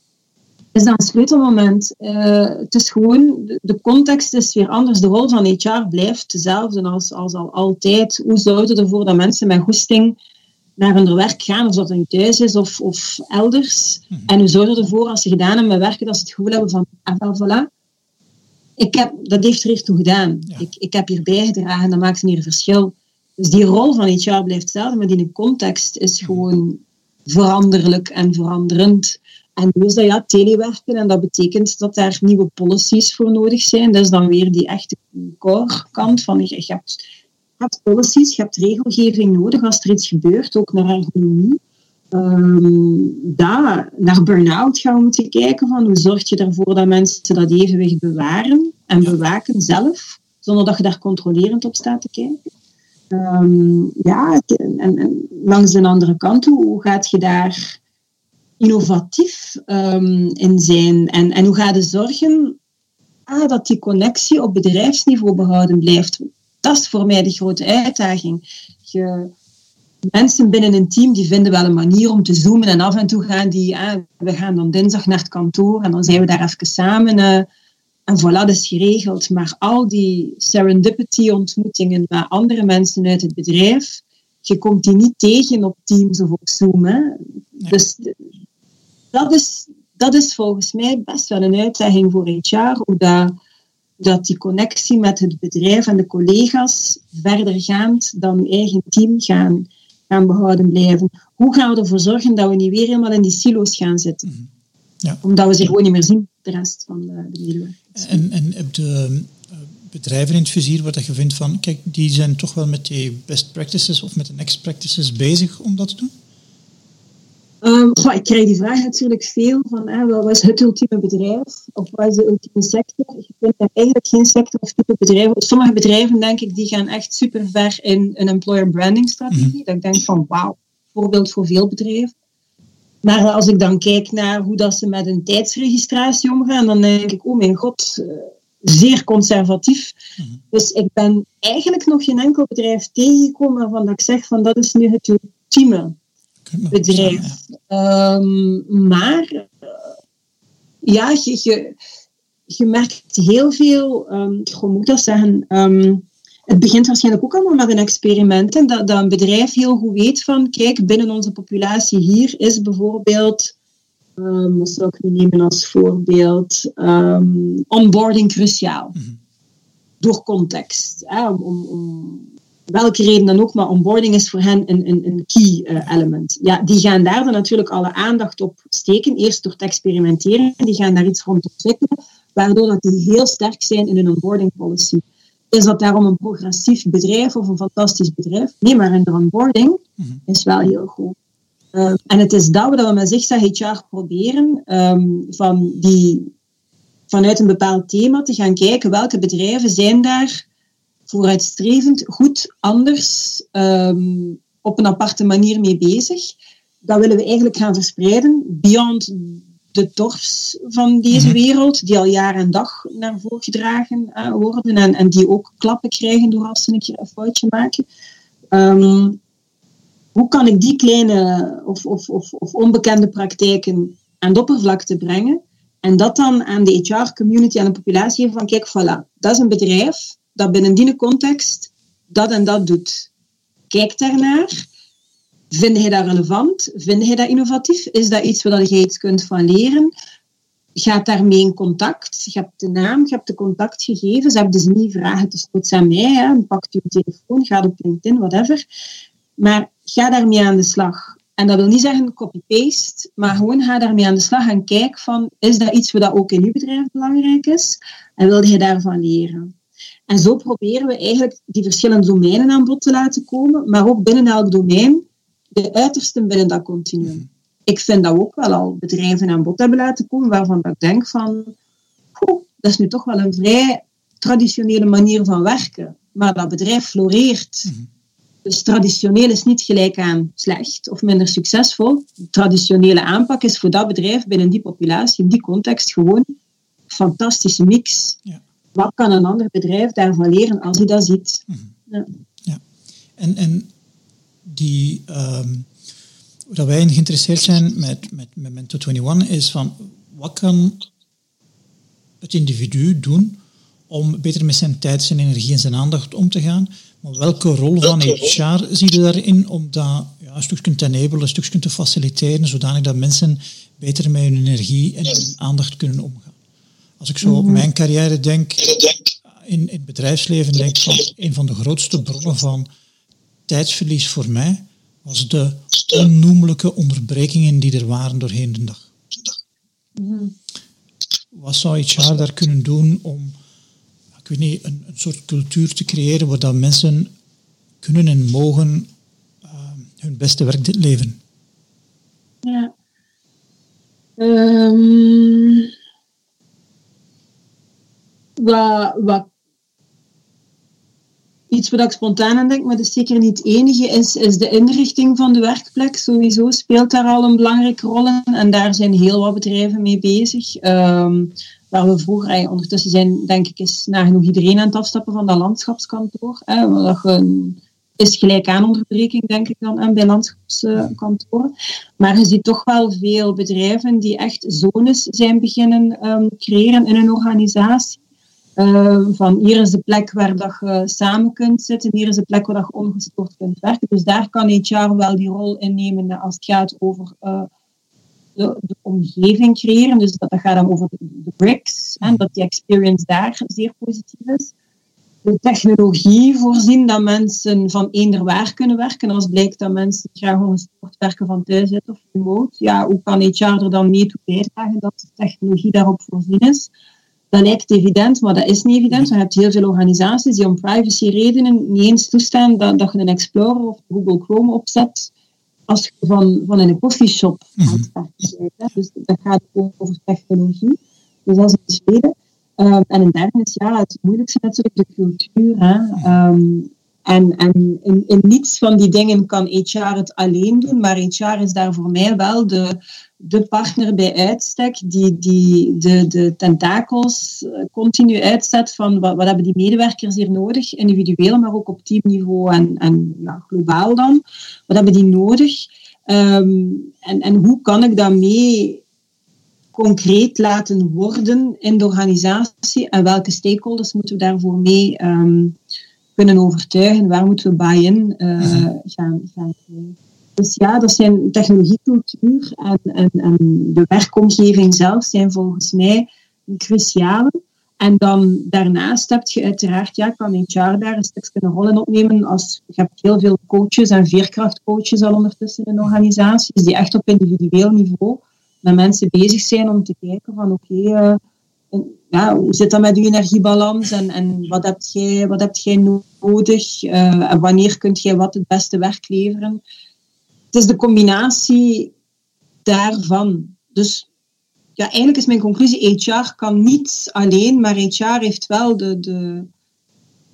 B: is dat een sleutelmoment. Uh, het is gewoon, de, context is weer anders. De rol van HR blijft dezelfde als, als al altijd. Hoe zorgen we ervoor dat mensen met goesting naar hun werk gaan, of dat het nu thuis is of, of elders. Hmm. En hoe zorgen ervoor, als ze gedaan hebben met werken, dat ze het gevoel hebben van, ah, voilà, ik heb, dat heeft er hier toe gedaan. Ik, ik heb hier bijgedragen, dat maakt hier een verschil. Dus die rol van HR blijft hetzelfde, maar die context is hmm. gewoon veranderlijk en veranderend. En nu is dat ja, telewerken en dat betekent dat daar nieuwe policies voor nodig zijn. Dat is dan weer die echte core kant van je, je, hebt, je hebt policies, je hebt regelgeving nodig als er iets gebeurt, ook naar ergonomie. Um, daar, naar burn-out gaan we moeten kijken van hoe zorg je ervoor dat mensen dat evenwicht bewaren en bewaken zelf, zonder dat je daar controlerend op staat te kijken. Um, ja, en, en, langs de andere kant, hoe gaat je daar innovatief um, in zijn? En, en hoe ga je zorgen ah, dat die connectie op bedrijfsniveau behouden blijft? Dat is voor mij de grote uitdaging. Je, mensen binnen een team die vinden wel een manier om te zoomen en af en toe gaan die, ah, we gaan dan dinsdag naar het kantoor en dan zijn we daar even samen. Uh, en voilà, dat is geregeld. Maar al die serendipity-ontmoetingen met andere mensen uit het bedrijf, je komt die niet tegen op Teams of op Zoom. Hè. Dus dat is, dat is volgens mij best wel een uitdaging voor HR, hoe dat, dat die connectie met het bedrijf en de collega's verdergaand dan je eigen team gaan, gaan behouden blijven. Hoe gaan we ervoor zorgen dat we niet weer helemaal in die silo's gaan zitten? Mhm. Ja. Omdat we ze gewoon niet meer zien, de rest van de, de medewerkers.
A: En, en op de eh, bedrijven in het vizier waar je vindt van, kijk, die zijn toch wel met die best practices of met de next practices bezig om dat te doen?
B: Um, ik krijg die vraag natuurlijk veel van hè, wat is het ultieme bedrijf of wat is de ultieme sector? Ik vind er eigenlijk geen sector of type bedrijf. Sommige bedrijven, denk ik, die gaan echt super ver in een employer branding strategie. Mhm. Dat ik denk van wauw, voorbeeld voor veel bedrijven. Maar als ik dan kijk naar hoe dat ze met een tijdsregistratie omgaan, dan denk ik, oh mijn god, eh, zeer conservatief. Mhm. Dus ik ben eigenlijk nog geen enkel bedrijf tegengekomen waarvan ik zeg van dat is nu het ultieme bedrijf. Um, maar uh, ja, je, je, je, merkt heel veel, um, hoe moet ik dat zeggen? Um, het begint waarschijnlijk ook allemaal met een experiment. En dat, dat een bedrijf heel goed weet van, kijk, binnen onze populatie hier is bijvoorbeeld, um, wat zou ik nu nemen als voorbeeld, um, onboarding cruciaal. Mhm. Door context. Hè, om, om, welke reden dan ook, maar onboarding is voor hen een, een, een key uh, element. Ja, die gaan daar dan natuurlijk alle aandacht op steken, eerst door te experimenteren. Die gaan daar iets rond ontwikkelen, waardoor dat die heel sterk zijn in hun onboarding policy. Is dat daarom een progressief bedrijf of een fantastisch bedrijf? Nee, maar de onboarding mhm. is wel heel goed. Uh, en het is dat we, dat we met Zigzag HR proberen, um, van die, vanuit een bepaald thema te gaan kijken welke bedrijven zijn daar vooruitstrevend, goed, anders, um, op een aparte manier mee bezig. Dat willen we eigenlijk gaan verspreiden, beyond de torfs van deze mhm. wereld, die al jaar en dag naar voren gedragen uh, worden en, en die ook klappen krijgen door als ze een keer een foutje maken. Ehm, hoe kan ik die kleine of, of, of, of onbekende praktijken aan de oppervlakte brengen en dat dan aan de HR-community, aan de populatie van kijk, voilà, dat is een bedrijf dat binnen die context dat en dat doet. Kijk daarnaar Vind je dat relevant? Vind je dat innovatief? Is dat iets waar je iets kunt van leren? Gaat daarmee in contact? Je hebt de naam, je hebt de contactgegevens. Hebben dus niet vragen dus aan mij. Hè. Pak je telefoon, ga op LinkedIn, whatever. Maar ga daarmee aan de slag. En dat wil niet zeggen copy-paste, maar gewoon ga daarmee aan de slag en kijk van, is dat iets wat ook in uw bedrijf belangrijk is? En wil je daarvan leren? En zo proberen we eigenlijk die verschillende domeinen aan bod te laten komen, maar ook binnen elk domein de uitersten binnen dat continuum. Ik vind dat we ook wel al bedrijven aan bod hebben laten komen waarvan ik denk van, dat is nu toch wel een vrij traditionele manier van werken. Maar dat bedrijf floreert. Mhm. Dus traditioneel is niet gelijk aan slecht of minder succesvol. De traditionele aanpak is voor dat bedrijf binnen die populatie, in die context, gewoon een fantastische mix. Ja. Wat kan een ander bedrijf daarvan leren als hij dat ziet?
A: Mhm. ja. ja. En, en die, um, dat wij geïnteresseerd zijn met, met Memento 21 is van wat kan het individu doen om beter met zijn tijd, zijn energie en zijn aandacht om te gaan. Maar welke rol van HR zie je daarin om dat ja, een stukje te enablen, een stukje te faciliteren, zodanig dat mensen beter met hun energie en hun aandacht kunnen omgaan? Als ik zo op mijn carrière denk, in, in het bedrijfsleven, denk van een van de grootste bronnen van tijdsverlies voor mij was de onnoemelijke onderbrekingen die er waren doorheen de dag. Wat zou HR daar kunnen doen om, ik weet niet, een, een soort cultuur te creëren waar dat mensen kunnen en mogen uh, hun beste werk leven?
B: Ja. Um, wat, wat iets wat ik spontaan aan denk, maar dat is zeker niet het enige, is, is de inrichting van de werkplek. Sowieso speelt daar al een belangrijke rol in. En daar zijn heel wat bedrijven mee bezig. Um, waar we vroeger, ondertussen zijn, denk ik, is nagenoeg iedereen aan het afstappen van dat landschapskantoor. Dat is gelijk aan onderbreking, denk ik dan, bij landschapskantoren. Maar je ziet toch wel veel bedrijven die echt zones zijn beginnen um, creëren in een organisatie. Uh, van hier is de plek waar dat je samen kunt zitten, hier is de plek waar dat je ongestoord kunt werken. Dus daar kan HR wel die rol innemen als het gaat over uh, de, de, omgeving creëren. Dus dat, dat gaat dan over de, de bricks, en dat die experience daar zeer positief is. De technologie voorzien dat mensen van eender waar kunnen werken. Als blijkt dat mensen graag ongestoord werken van thuis uit of remote, ja, hoe kan HR er dan mee toe bijdragen dat de technologie daarop voorzien is? Dat lijkt evident, maar dat is niet evident. Je hebt heel veel organisaties die om privacy redenen niet eens toestaan dat, dat je een Explorer of Google Chrome opzet als je van, van in een koffieshop mm -hmm. aan het Dus dat gaat over technologie. Dus dat is het tweede. Um, en een derde is ja, het moeilijkste natuurlijk de cultuur. Hè. Um, en, en in, in, niets van die dingen kan HR het alleen doen, maar HR is daar voor mij wel de, de partner bij uitstek die, die de, de tentakels eh, continu uitzet van wat, wat hebben die medewerkers hier nodig, individueel, maar ook op teamniveau en, en globaal dan. Wat hebben die nodig? Um, en, en hoe kan ik daarmee concreet laten worden in de organisatie en welke stakeholders moeten we daarvoor mee um, kunnen overtuigen? Waar moeten we buy-in uh, gaan, gaan krijgen? Dus ja, dat zijn technologiecultuur en, en, en de werkomgeving zelf zijn volgens mij cruciale. En dan daarnaast heb je uiteraard, ja, kan HR daar een stukje een rol in opnemen. Als, je hebt heel veel coaches en veerkrachtcoaches al ondertussen in organisaties, die echt op individueel niveau met mensen bezig zijn om te kijken van oké, okay, uh, ja, hoe zit dat met je energiebalans en, en wat, heb jij, wat heb jij nodig uh, en wanneer kunt jij wat het beste werk leveren het is de combinatie daarvan. Dus ja, eigenlijk is mijn conclusie, HR kan niet alleen, maar HR heeft wel de, de,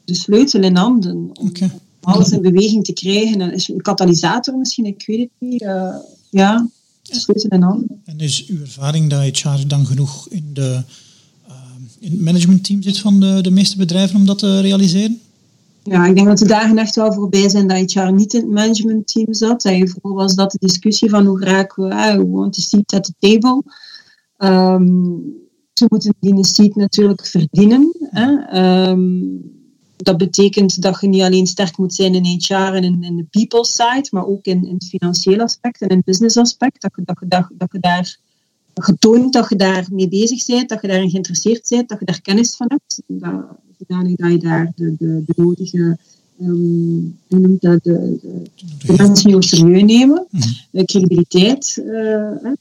B: de sleutel in handen om okay. alles in beweging te krijgen. En is een katalysator misschien, ik weet het niet. Uh, ja, de sleutel in handen.
A: En is uw ervaring dat HR dan genoeg in, de, in het managementteam zit van de, de meeste bedrijven om dat te realiseren?
B: Ja, ik denk dat de dagen echt wel voorbij zijn dat jaar niet in het managementteam zat. En vooral was dat de discussie van hoe raken we, we want to seat at the table. Um, ze moeten die seat natuurlijk verdienen. Hè. Um, dat betekent dat je niet alleen sterk moet zijn in HR en in, in de people side, maar ook in, in het financiële aspect en in het business aspect. Dat dat dat, dat je daar getoond dat je daar mee bezig bent, dat je daarin geïnteresseerd bent, dat je daar kennis van hebt. Dat, zodanig dat je daar de, de, de nodige um, de, de, de, de mensen ook serieus nemen, -hmm. de credibiliteit. Uh,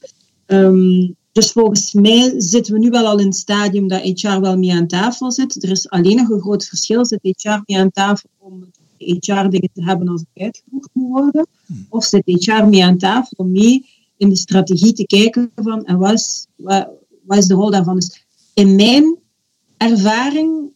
B: um, dus volgens mij zitten we nu wel al in het stadium dat HR wel mee aan tafel zit. Er is alleen nog een groot verschil. Zit HR mee aan tafel om HR-dingen te hebben als het uitgevoerd moet worden? Mm. Of zit HR mee aan tafel om mee in de strategie te kijken van en wat is, wat, wat is de rol daarvan? Dus in mijn ervaring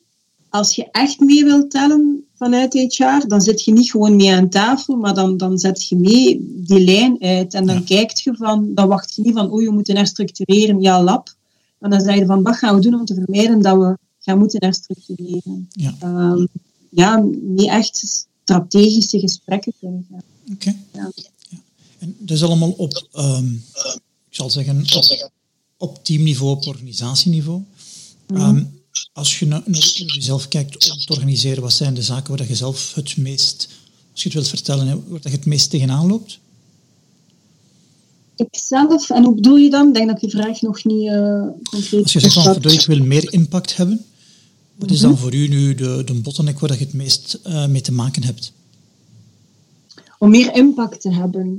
B: als je echt mee wilt tellen vanuit HR, dan zit je niet gewoon mee aan tafel, maar dan, dan zet je mee die lijn uit. En dan ja. kijkt je van, dan wacht je niet van, oh, je moet herstructureren, ja, lab. Maar dan zeg je van, wat gaan we doen om te vermijden dat we gaan moeten herstructureren. Ja, um, ja niet echt strategische gesprekken kunnen gaan.
A: Oké. Okay. Ja. En dat is allemaal op, um, ik zal zeggen, op, op teamniveau, op organisatieniveau. Mm -hmm. um, als je naar, jezelf kijkt om te organiseren, wat zijn de zaken waar je zelf het meest, als je het wilt vertellen, waar je het meest tegenaan loopt?
B: Ikzelf, en hoe bedoel je dan? Ik denk dat je vraag nog niet uh, concreet
A: Als je zegt van, ik wil meer impact hebben, wat is dan -hmm. voor u nu de, de bottleneck waar je het meest uh, mee te maken hebt?
B: Om meer impact te hebben?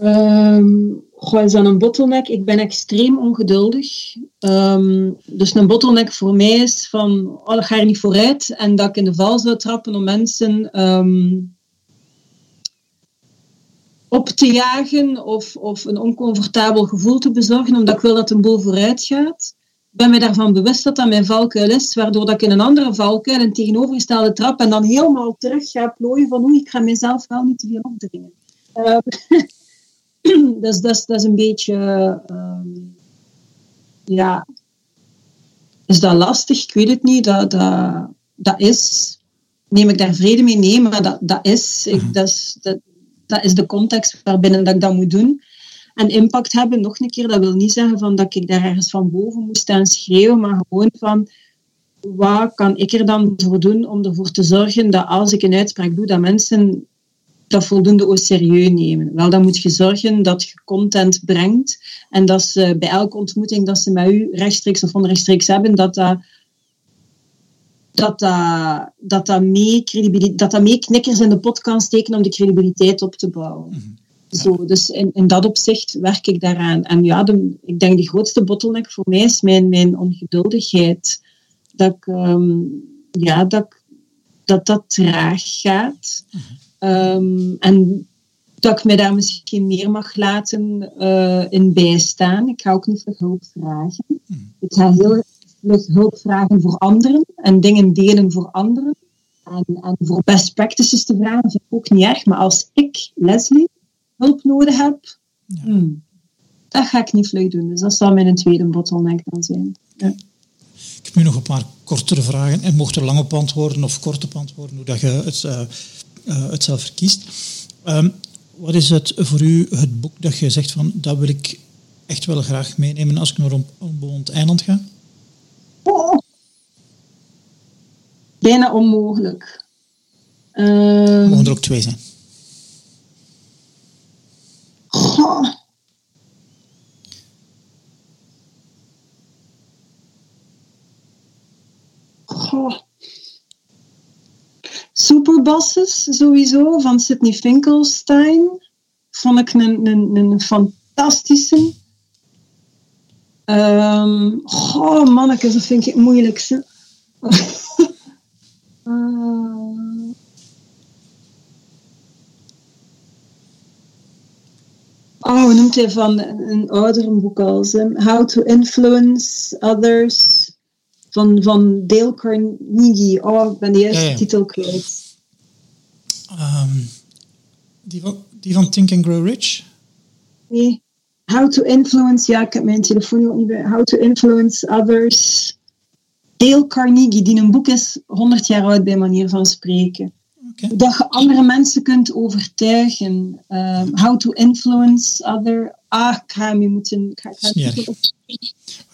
B: Um, Goh, is een bottleneck? Ik ben extreem ongeduldig. Ehm, dus een bottleneck voor mij is van, oh, ga er niet vooruit. En dat ik in de val zou trappen om mensen ehm, op te jagen of, of een oncomfortabel gevoel te bezorgen, omdat ik wil dat een boel vooruit gaat. Ik ben me daarvan bewust dat dat mijn valkuil is, waardoor dat ik in een andere valkuil, een tegenovergestelde trap, en dan helemaal terug ga plooien van, oeh, ik ga mezelf wel niet te veel opdringen. Uh, dus dat is, dat is een beetje, uh, ja, is dat lastig? Ik weet het niet. Dat, dat, dat is, neem ik daar vrede mee? Nee, maar dat, dat is, ik, mhm. dat is, dat, dat is de context waarbinnen dat ik dat moet doen. En impact hebben, nog een keer, dat wil niet zeggen van dat ik daar ergens van boven moet staan schreeuwen, maar gewoon van wat kan ik er dan voor doen om ervoor te zorgen dat als ik een uitspraak doe, dat mensen dat voldoende ook serieus nemen. Wel, dan moet je zorgen dat je content brengt en dat ze bij elke ontmoeting dat ze met u rechtstreeks of onrechtstreeks hebben, dat dat dat dat, dat, dat, mee, dat dat mee knikkers in de pot kan steken om die credibiliteit op te bouwen. Zo, dus in, in dat opzicht werk ik daaraan. En ja, de, ik denk de grootste bottleneck voor mij is mijn, mijn ongeduldigheid. Dat ik, ehm, ja, dat, dat dat traag gaat. Ehm, en dat ik me daar misschien meer mag laten uh, in bijstaan. Ik ga ook niet voor hulp vragen. Mhm. Ik ga heel vlug hulp vragen voor anderen en dingen delen voor anderen. En, en voor best practices te vragen vind ik ook niet erg. Maar als ik, Leslie, hulp nodig heb, hmm, dat ga ik niet vlug doen. Dus dat zal mijn tweede bottleneck dan zijn. Ja.
A: Ik heb nu nog een paar kortere vragen. En mocht er lang op antwoorden of kort op antwoorden, hoe dat je het, uh, het zelf verkiest. Um, wat is het voor u het boek dat je zegt van dat wil ik echt wel graag meenemen als ik naar een onbewoond eiland ga?
B: Oh. Bijna onmogelijk. Uh,
A: Mogen er ook twee zijn?
B: Goh. Superbosses sowieso van Sidney Finkelstein. Vond ik een, een, een fantastische. Um, goh, manneke, dat vind ik het moeilijkste. uh, van een oudere boek als How to Influence Others van, van Dale Carnegie. Oh, ik ben de eerste titel kwijt.
A: Um, die, van, die van Think and Grow Rich?
B: Nee. How to Influence, ja, ik heb mijn telefoon ook niet bij. How to Influence Others. Dale Carnegie, die een boek is 100 jaar oud bij manier van spreken. Okay. Dat je andere mensen kunt overtuigen. Um, how to Influence Other. Ah, ik ga hem moeten. Ik ga, ik ga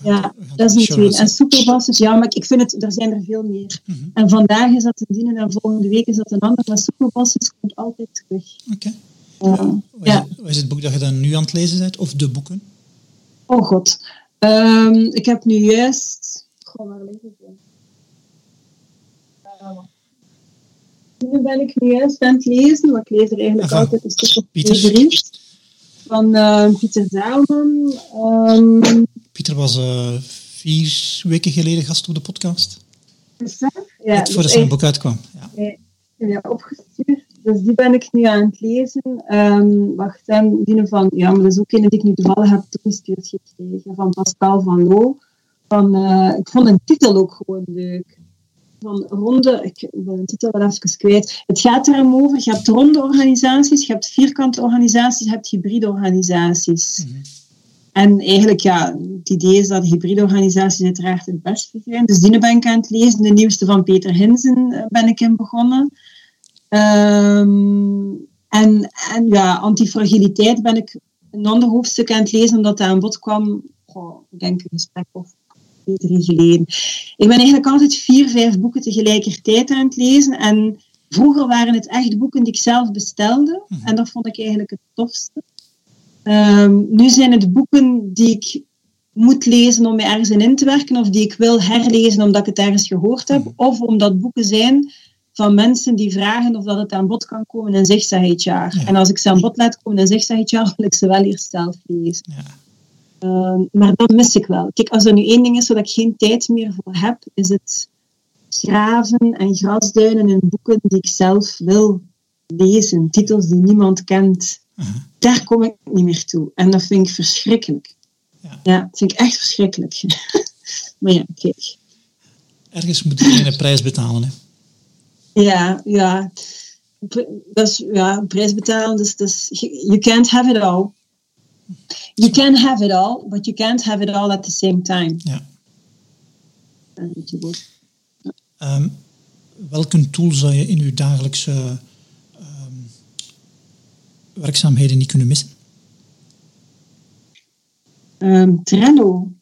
B: ja, dat is niet. En superbosses, ja, maar ik vind het, er zijn er veel meer. Mm -hmm. En vandaag is dat een dienen en volgende week is dat een ander. Maar superbosses komt altijd terug.
A: Oké. Okay. Uh, ja. Wat is het boek dat je dan nu aan het lezen bent? Of de boeken?
B: Oh god. Um, ik heb nu juist... Goh, waar? Uh, nu ben ik nu juist aan het lezen, want ik lees er eigenlijk Aha. altijd een stuk of Pieter. Van uh, Pieter Zaalman. Um,
A: Pieter was uh, vier weken geleden gast op de podcast.
B: Is dat?
A: Ja. Net voordat zijn boek uitkwam. Ja.
B: ja, opgestuurd. Dus die ben ik nu aan het lezen. Um, wacht, en die van, ja, maar dat is ook een die ik nu toevallig heb toegestuurd gekregen, van Pascal van Loo. Van, uh, ik vond een titel ook gewoon leuk. Van ronde, ik ben de titel wel even kwijt. Het gaat erom over, je hebt ronde organisaties, je hebt vierkante organisaties, je hebt hybride organisaties. Mm -hmm. En eigenlijk, ja, het idee is dat hybride organisaties uiteraard het beste zijn. Dus die ben ik aan het lezen. De nieuwste van Peter Hinsen eh, ben ik in begonnen. Um, en, en ja, antifragiliteit ben ik een ander hoofdstuk aan het lezen, omdat dat aan bod kwam, goh, ik denk een gesprek of twee, drie geleden. Ik ben eigenlijk altijd vier, vijf boeken tegelijkertijd aan het lezen. En vroeger waren het echt boeken die ik zelf bestelde. Mhm. En dat vond ik eigenlijk het tofste. Um, nu zijn het boeken die ik moet lezen om me ergens in te werken, of die ik wil herlezen omdat ik het ergens gehoord heb, mhm. of omdat boeken zijn van mensen die vragen of dat het aan bod kan komen in zigzag HR. En als ik ze aan bod laat komen in HR, wil ik ze wel eerst zelf lezen. Ja. Ehm, maar dat mis ik wel. Kijk, als er nu één ding is waar ik geen tijd meer voor heb, is het graven en grasduinen in boeken die ik zelf wil lezen. Titels die niemand kent. Uh-huh. Daar kom ik niet meer toe. En dat vind ik verschrikkelijk. Ja, ja dat vind ik echt verschrikkelijk. maar ja, kijk.
A: Ergens moet je een prijs betalen, hè?
B: Ja, ja. Dat is, ja, prijs betalen, dus, dus you can't have it all. You can have it all, but you can't have it all at the same time. Ja.
A: Um, welke tool zou je in je dagelijkse um, werkzaamheden niet kunnen missen?
B: Um, Trello.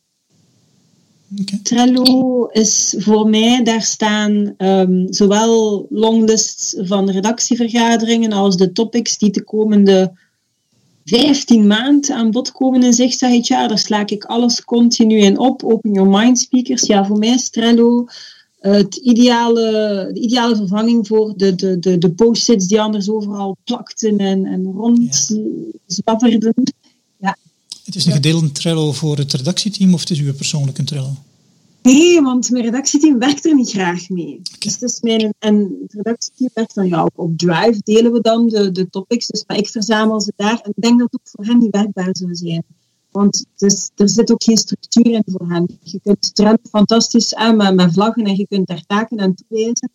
B: Trello is voor mij, daar staan um, zowel longlists van redactievergaderingen als de topics die de komende 15 maanden aan bod komen in Zigzag HR. Daar sla ik alles continu in op. Open Your Mind speakers. Ja, voor mij is Trello het ideale, de ideale vervanging voor de, de, de, de post-its die anders overal plakten en, en rondzwabberden. Ja.
A: Het is een gedeelde Trello voor het redactieteam of het is uw persoonlijke Trello?
B: Nee, want mijn redactieteam werkt er niet graag mee. Dus het is mijn, en het redactieteam werkt dan ja, op, Drive, delen we dan de, de topics. Dus maar ik verzamel ze daar en ik denk dat het ook voor hen niet werkbaar zou zijn. Want er zit ook geen structuur in voor hen. Je kunt trend fantastisch aan met, met vlaggen en je kunt daar taken aan toewijzen.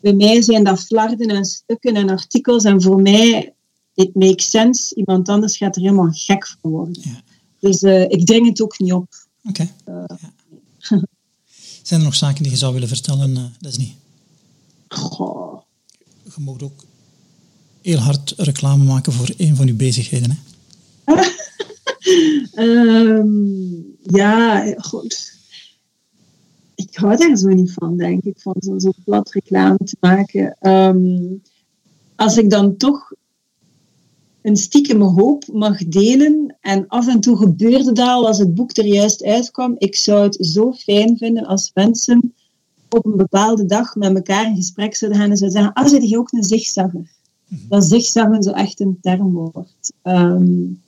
B: Bij mij zijn dat flarden en stukken en artikels en voor mij, it makes sense. Iemand anders gaat er helemaal gek van worden. Ja. Dus uh, ik dring het ook niet op.
A: Oké. Okay. Uh, ja. Zijn er nog zaken die je zou willen vertellen, uh, Leslie? Goh. Je mag ook heel hard reclame maken voor een van uw bezigheden. Hè?
B: um, ja, goed. Ik hou daar zo niet van, denk ik, van zo'n zo plat reclame te maken. Um, als ik dan toch een stiekem hoop mag delen. En af en toe gebeurde dat al als het boek er juist uitkwam. Ik zou het zo fijn vinden als mensen op een bepaalde dag met elkaar in gesprek zouden gaan en zouden zeggen, ah, zit je ook een zigzagger? Mhm. Dat zigzaggen zo echt een term wordt. Um,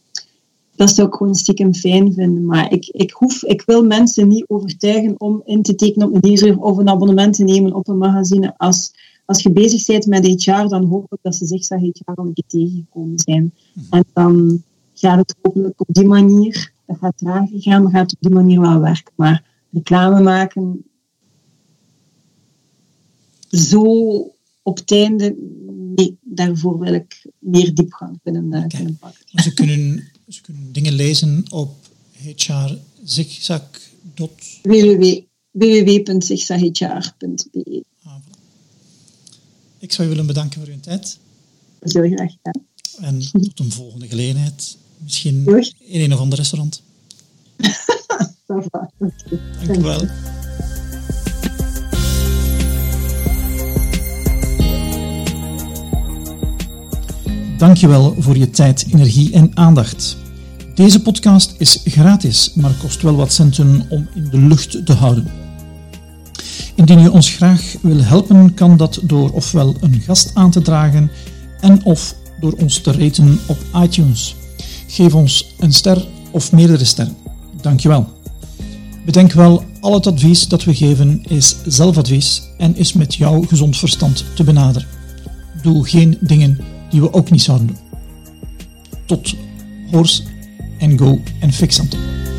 B: dat zou ik gewoon stiekem fijn vinden. Maar ik, ik, hoef, ik wil mensen niet overtuigen om in te tekenen op een nieuwsbrief of een abonnement te nemen op een magazine. Als, als je bezig bent met HR, dan hoop ik dat ze zich HR al een keer tegengekomen zijn. Mhm. En dan gaat het hopelijk op die manier, dat gaat trager gaan, maar gaat het op die manier wel werken. Maar reclame maken, zo op het einde, nee, daarvoor wil ik meer diepgang kunnen, kunnen pakken.
A: Ze kunnen, ze kunnen dingen lezen op hrzigzag.
B: www.zigzaghr.be
A: Ik zou je willen bedanken voor uw tijd.
B: Heel graag gedaan.
A: En tot een volgende gelegenheid. Misschien in een of ander restaurant. Dank u wel. Dankjewel voor je tijd, energie en aandacht. Deze podcast is gratis, maar kost wel wat centen om in de lucht te houden. Indien je ons graag wil helpen, kan dat door ofwel een gast aan te dragen en of door ons te raten op iTunes. Geef ons een ster of meerdere sterren. Dankjewel. Bedenk wel, al het advies dat we geven is zelfadvies en is met jouw gezond verstand te benaderen. Doe geen dingen die we ook niet zouden doen. Tot horse and go and fix something.